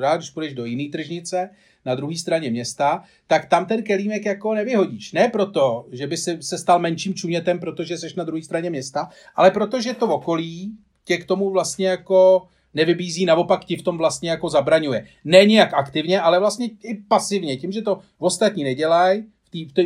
rád, když půjdeš do jiné tržnice, na druhé straně města, tak tam ten kelímek jako nevyhodíš. Ne proto, že by se, se stal menším čunětem, protože jsi na druhé straně města, ale protože to okolí tě k tomu vlastně jako nevybízí, naopak ti v tom vlastně jako zabraňuje. Ne nějak aktivně, ale vlastně i pasivně. Tím, že to ostatní nedělají,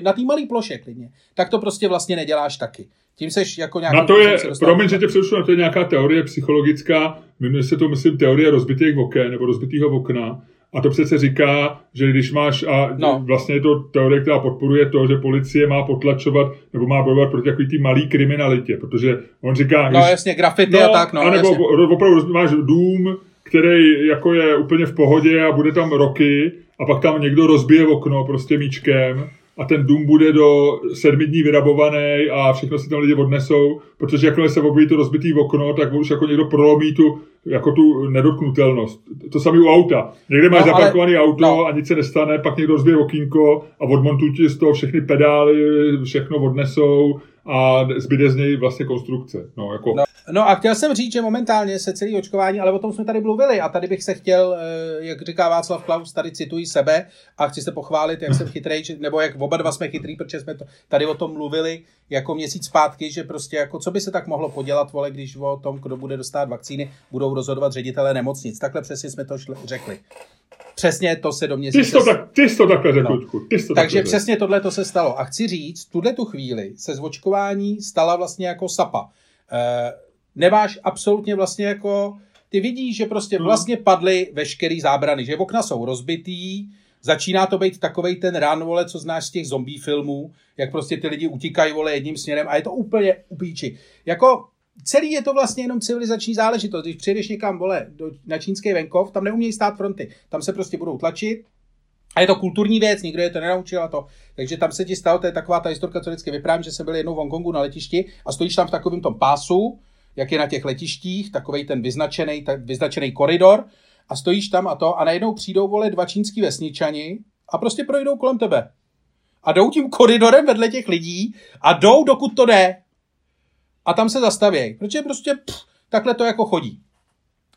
na té malé ploše klidně, tak to prostě vlastně neděláš taky. Tím seš jako nějaký... Na to je, promiň, že tě přerušu, na to je nějaká teorie psychologická, jmenuje se to, myslím, teorie rozbitých oken, nebo rozbitého okna. A to přece říká, že když máš, a no. vlastně je to teorie, která podporuje to, že policie má potlačovat nebo má bojovat proti takový ty malý kriminalitě, protože on říká... No když, jasně, grafity no, a tak, no. A nebo opravdu máš dům, který jako je úplně v pohodě a bude tam roky a pak tam někdo rozbije okno prostě míčkem a ten dům bude do sedmi dní vyrabovaný a všechno si tam lidi odnesou, protože jakmile se objeví to rozbitý okno, tak už jako někdo prolomí tu, jako tu nedotknutelnost. To samé u auta. Někde máš no, zaparkovaný ale, auto no. a nic se nestane, pak někdo rozbije okýnko a odmontují ti z toho všechny pedály, všechno odnesou a zbyde z něj vlastně konstrukce. No, jako... no, no a chtěl jsem říct, že momentálně se celý očkování, ale o tom jsme tady mluvili a tady bych se chtěl, eh, jak říká Václav Klaus, tady cituji sebe a chci se pochválit, jak jsem chytrý, nebo jak oba dva jsme chytrý, protože jsme tady o tom mluvili jako měsíc zpátky, že prostě jako co by se tak mohlo podělat, vole, když o tom, kdo bude dostat vakcíny, budou rozhodovat ředitelé nemocnic. Takhle přesně jsme to šli, řekli. Přesně to se do mě... Ty jsi to, tak, ty jsi to takhle řekl, no. ty jsi to Takže takhle přesně tohle to se stalo. A chci říct, tuhle tu chvíli se zvočkování stala vlastně jako sapa. E, nemáš absolutně vlastně jako... Ty vidíš, že prostě hmm. vlastně padly veškerý zábrany, že okna jsou rozbitý, začíná to být takovej ten rán, vole, co znáš z těch zombie filmů, jak prostě ty lidi utíkají, vole, jedním směrem a je to úplně upíči. Jako celý je to vlastně jenom civilizační záležitost. Když přijedeš někam, vole, do, na čínský venkov, tam neumějí stát fronty. Tam se prostě budou tlačit, a je to kulturní věc, nikdo je to nenaučil a to. Takže tam se ti stalo, to je taková ta historka, co vždycky vyprávím, že jsem byl jednou v Hongkongu na letišti a stojíš tam v takovém tom pásu, jak je na těch letištích, takový ten vyznačený, tak vyznačený koridor a stojíš tam a to a najednou přijdou vole dva čínský vesničani a prostě projdou kolem tebe. A jdou tím koridorem vedle těch lidí a jdou, dokud to jde a tam se zastavějí, protože prostě pff, takhle to jako chodí.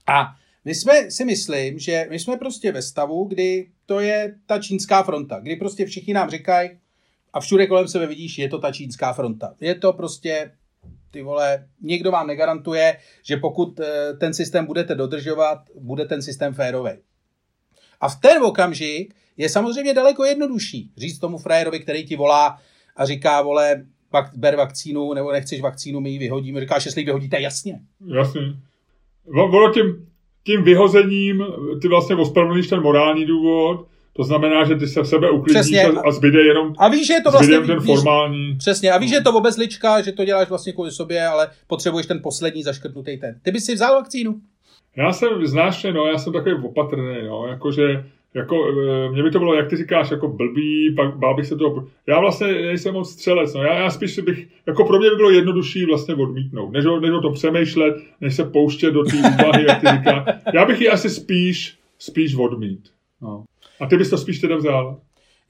A my jsme si myslím, že my jsme prostě ve stavu, kdy to je ta čínská fronta, kdy prostě všichni nám říkají a všude kolem sebe vidíš, je to ta čínská fronta. Je to prostě, ty vole, nikdo vám negarantuje, že pokud eh, ten systém budete dodržovat, bude ten systém férový. A v ten okamžik je samozřejmě daleko jednodušší říct tomu frajerovi, který ti volá a říká, vole, vak, ber vakcínu, nebo nechceš vakcínu, my ji vyhodíme. Říkáš, jestli ji vyhodíte, jasně. Jasně. Ono tím, tím vyhozením ty vlastně ospravedlníš ten morální důvod, To znamená, že ty se v sebe uklidníš Přesně. a, a zbyde jenom, A víš, že je to vlastně... ten víš, formální... Přesně, a víš, že je to obezlička, že to děláš vlastně kvůli sobě, ale potřebuješ ten poslední zaškrtnutý ten. Ty bys si vzal vakcínu? Já jsem znášně, no, já jsem takový opatrný, no, jakože, jako, e, mě by to bylo, jak ty říkáš, jako blbý, pak bál bych se toho, já vlastně nejsem moc střelec, no, já, já spíš bych, jako pro mě by bylo jednodušší vlastně odmítnout, než než o tom přemýšlet, než se pouštět do té úvahy, jak ty říká. Já bych ji asi spíš, spíš odmít, no. A ty bys to spíš teda vzal.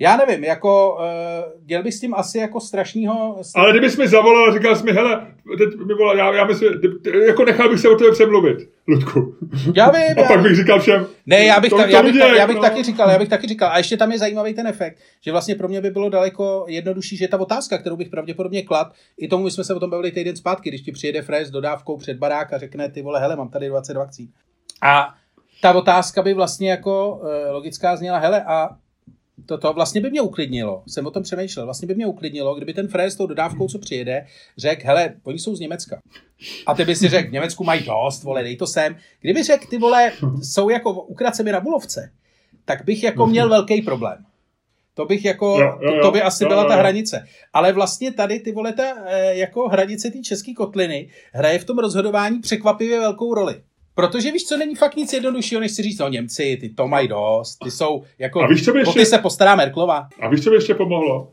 Já nevím, jako uh, děl bych s tím asi jako strašného... Ale kdybys mi zavolal a říkal jsi mi, hele, teď mi volal, já, já myslím, jako nechal bych se o tebe přemluvit, Ludku. Já vím, A já pak bych říkal všem, Ne, já bych, to- ta, já bych, viděj, ta, já bych no. taky říkal, já bych taky říkal. A ještě tam je zajímavý ten efekt, že vlastně pro mě by bylo daleko jednodušší, že ta otázka, kterou bych pravděpodobně klad, i tomu jsme se o tom bavili týden zpátky, když ti přijede Fred s dodávkou před barák a řekne, ty vole, hele, mám tady 20 vakcín. A ta otázka by vlastně jako e, logická zněla, hele, a to, to vlastně by mě uklidnilo, jsem o tom přemýšlel, vlastně by mě uklidnilo, kdyby ten Fred s tou dodávkou, co přijede, řekl, hele, oni jsou z Německa. A ty by si řekl, v Německu mají dost, vole, dej to sem. Kdyby řekl, ty vole, jsou jako ukracemi na Bulovce, tak bych jako měl velký problém. To bych jako, Jo, jo, to, jo. to by asi Jo, byla jo, ta hranice. Ale vlastně tady ty vole, ta eh, jako hranice té české kotliny hraje v tom rozhodování překvapivě velkou roli. Protože víš, co není fakt nic jednoduššího, než si říct, no Němci, ty to mají dost, ty jsou jako, A víš, co by ještě- ty se postará Merklova. A víš, co by ještě pomohlo?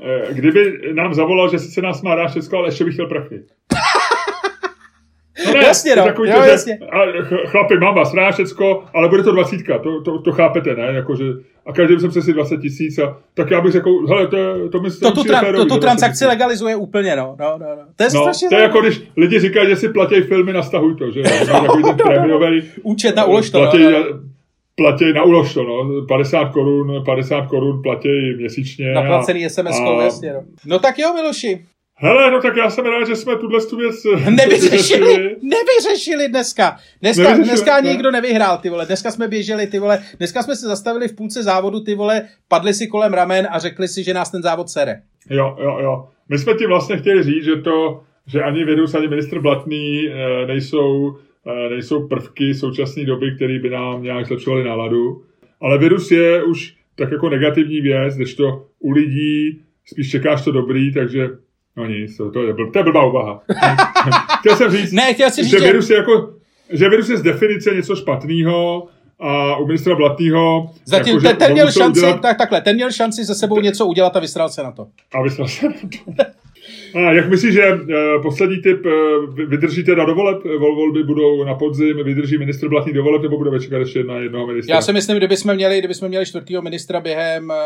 Eh, Kdyby nám zavolal, že sice nás má rád Česko, ale ještě bych chtěl prachy. No Jasně, to no. takový Jo, to, že, jasně. ch- chlapi, mám vás rád všecko, ale bude to dvacítka, to, to, to chápete, ne? Jako, že, a každý jsem přesně 20 tisíc, a, tak já bych řekl, hele, to, to mi To tu, tra- férový to tu za 20 transakci legalizuje úplně, no. no, no, no. To je No, strašně to je jako když lidi říkají, že si platí filmy na stahuj to, že jo? Takový ten prémiový, Účet na ulož to, platí, no, no. platí na ulož to, no, 50 korun, 50 korun platí měsíčně. Naplacený SMS-kou, a- jasně. No. no tak jo, Miloši. Hele, no tak já jsem rád, že jsme tuhle tu věc Nevyřešili, nevyřešili dneska. Dneska, Nevyřešili, dneska ne? nikdo nevyhrál, ty vole. Dneska jsme běželi, ty vole. Dneska jsme se zastavili v půlce závodu, ty vole, padli si kolem ramen a řekli si, že nás ten závod sere. Jo, jo, jo. My jsme ti vlastně chtěli říct, že to, že ani virus, ani ministr Blatný eh, nejsou, eh, nejsou prvky současné doby, které by nám nějak zlepšovaly náladu. Ale virus je už tak jako negativní věc, když to u lidí spíš čekáš to dobrý, takže no nic, to, to, je, blb, to je blbá úvaha. Chtěl jsem říct, Ne, chtěl si říct, že že... virus je jako, že virus je z definice něco špatného a u ministra Blatného Zatím jako, ten, ten měl šanci, udělat- tak, takhle, ten měl šanci se sebou něco udělat a vysral se na to. a vysral se na to. A jak myslíš, že uh, poslední typ uh, vydrží teda do voleb? Vol, volby budou na podzim, vydrží ministr Blatný do voleb, nebo budeme čekat ještě na jednoho ministra? Já si myslím, kdyby jsme měli, kdyby jsme měli čtvrtýho ministra během eh,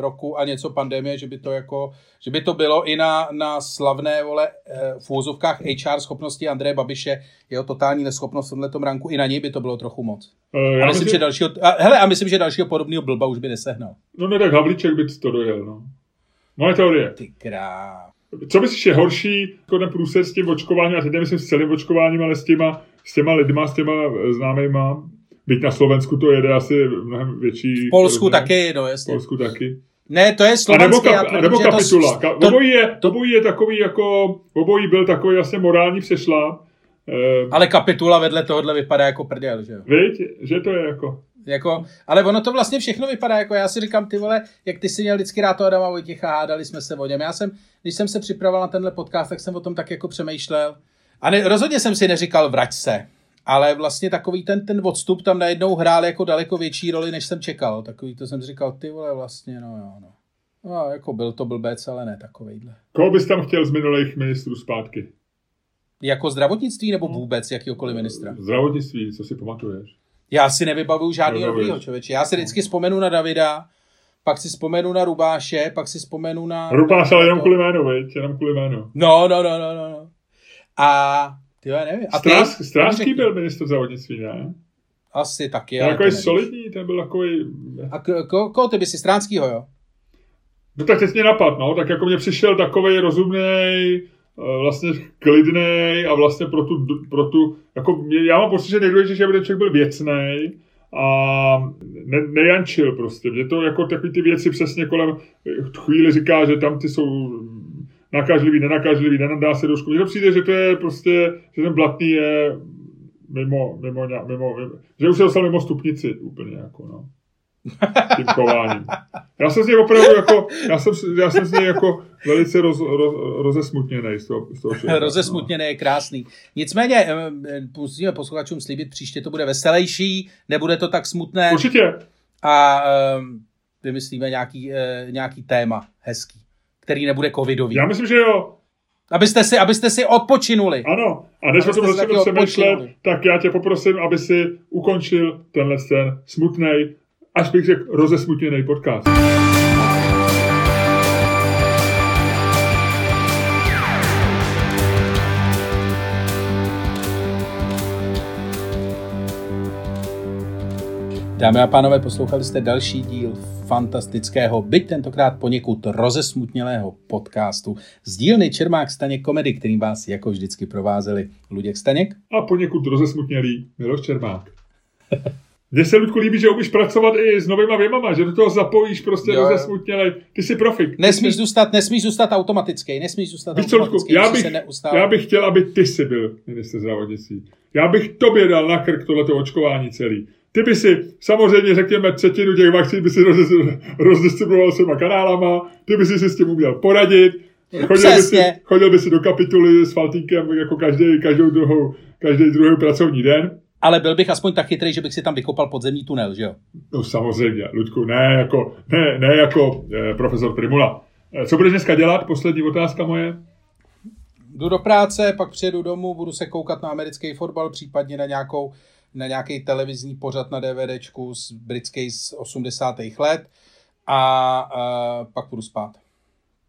roku a něco pandemie, že by to jako, že by to bylo i na, na slavné vole eh, v úvozovkách HR schopnosti Andreje Babiše, jeho totální neschopnost v tomhle ranku, i na něj by to bylo trochu moc. Uh, A já myslím, myslím, že dalšího, a, hele, a myslím, že dalšího podobného blba už by nesehnal. No ne, tak Havlíček by to dojel, no. Moje teorie. Ty krá. Co myslíš je horší jako ten průser s tím očkováním, a teď nemyslím s celým očkováním, ale s těma, s těma lidma, s těma eh, známejma, byť na Slovensku to jede asi mnohem větší. V Polsku rozměr. taky, no V jasně. Polsku taky. Ne, to je A nebo, slovenské. kap, tvrdím, nebo to- kapitula. Ka, to- obojí, je, obojí je takový jako, obojí byl takový vlastně morální přešlap. Eh, Ale kapitula vedle tohohle vypadá jako prdel, že jo? Víš, že to je jako... Jako, ale ono to vlastně všechno vypadá, jako já si říkám, ty vole, jak ty si měl vždycky rád toho Adama Vojtěcha, hádali jsme se o něm. Já jsem, když jsem se připravoval na tenhle podcast, tak jsem o tom tak jako přemýšlel. A ne, rozhodně jsem si neříkal vrať se, ale vlastně takový ten, ten odstup tam najednou hrál jako daleko větší roli, než jsem čekal. Takový to jsem říkal, ty vole, vlastně, no jo, no. No, jako byl to blbec, ale ne takovejhle. Koho bys tam chtěl z minulých ministrů zpátky? Jako zdravotnictví nebo vůbec jakýkoliv ministra? Zdravotnictví, co si pamatuješ? Já si nevybavuju žádný dobrýho člověče. Já si vždycky vzpomenu na Davida, pak si vzpomenu na Rubáše, pak si vzpomenu na... Rupáš, ale jenom kvůli jménu, viď? Jenom kvůli jménu. No, no, no, no, no. no. A ty já nevím. A ty? Strás, Stráský byl ministr zdravotnictví, ne? Asi taky. Ten takový solidní, ten byl takový... A k- ko, koho ty by si Stránskýho, jo? No tak teď mě napad, no, tak jako mě přišel takový rozumný, vlastně klidný a vlastně pro tu, pro tu jako já mám pocit, že nejdůležitější, aby ten člověk byl věcný a ne, nejančil prostě. Mě to jako takový ty věci přesně kolem chvíli říká, že tam ty jsou nakažlivý, nenakažlivý, nenadá se do školy. Mně to přijde, že to je prostě, že ten blatný je mimo, mimo, mimo, mimo, mimo že už se dostal mimo stupnici úplně jako, no. Tím chováním. Já jsem z něj opravdu jako, já jsem, já jsem z něj jako velice roz, roz, rozesmutněný z toho, z toho člověka, Rozesmutněný no. je krásný. Nicméně eh, musíme posluchačům slíbit, příště to bude veselější, nebude to tak smutné. Určitě. A um, vymyslíme nějaký, uh, nějaký téma hezký, který nebude covidový. Já myslím, že jo. Abyste si, abyste si odpočinuli. Ano, a než o tom začneme přemýšlet, tak já tě poprosím, aby si ukončil tenhle ten smutný, až bych řekl rozesmutněný podcast. Dámy a pánové, poslouchali jste další díl fantastického, byť tentokrát poněkud rozesmutnělého podcastu z dílny Čermák Staněk komedy, kterým vás jako vždycky provázeli Luděk Staněk a poněkud rozesmutnělý Miloš Čermák. Mně se, Ludku, líbí, že umíš pracovat i s novýma věmama, že do toho zapojíš prostě jo, rozesmutnělej. Ty jsi profik. Nesmíš, jsi... zůstat, nesmíš zůstat automatický, nesmíš zůstat Víš automatický. Já bych, já bych chtěl, aby ty jsi byl minister zdravotnictví. Já bych tobě dal na krk tohleto očkování celý. Ty by si samozřejmě, řekněme, třetinu těch vakcín by si rozdistribuoval svýma kanálama, ty by si si s tím uměl poradit, chodil by, si, chodil by si do kapituly s faltínkem jako každý, každou druhou, každý druhý pracovní den. Ale byl bych aspoň tak chytrý, že bych si tam vykopal podzemní tunel, že jo? No samozřejmě, Ludku, ne jako, ne, ne jako eh, profesor Primula. Eh, co budeš dneska dělat? Poslední otázka moje. Jdu do práce, pak přijedu domů, budu se koukat na americký fotbal, případně na nějakou na nějaký televizní pořad na DVDčku z britský z 80. let a, a pak budu spát.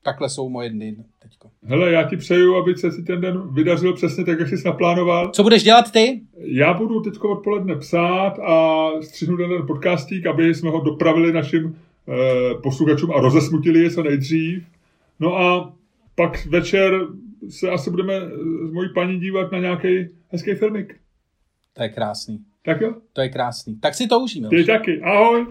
Takhle jsou moje dny teďko. Hele, já ti přeju, aby se si ten den vydařil přesně tak, jak jsi naplánoval. Co budeš dělat ty? Já budu teď odpoledne psát a střihnu ten podcastík, aby jsme ho dopravili našim eh, posluchačům a rozesmutili je co nejdřív. No a pak večer se asi budeme s mojí paní dívat na nějaký hezký filmik. To je krásný. Tak jo. To je krásný. Tak si to užíme. Ty taky. Ahoj.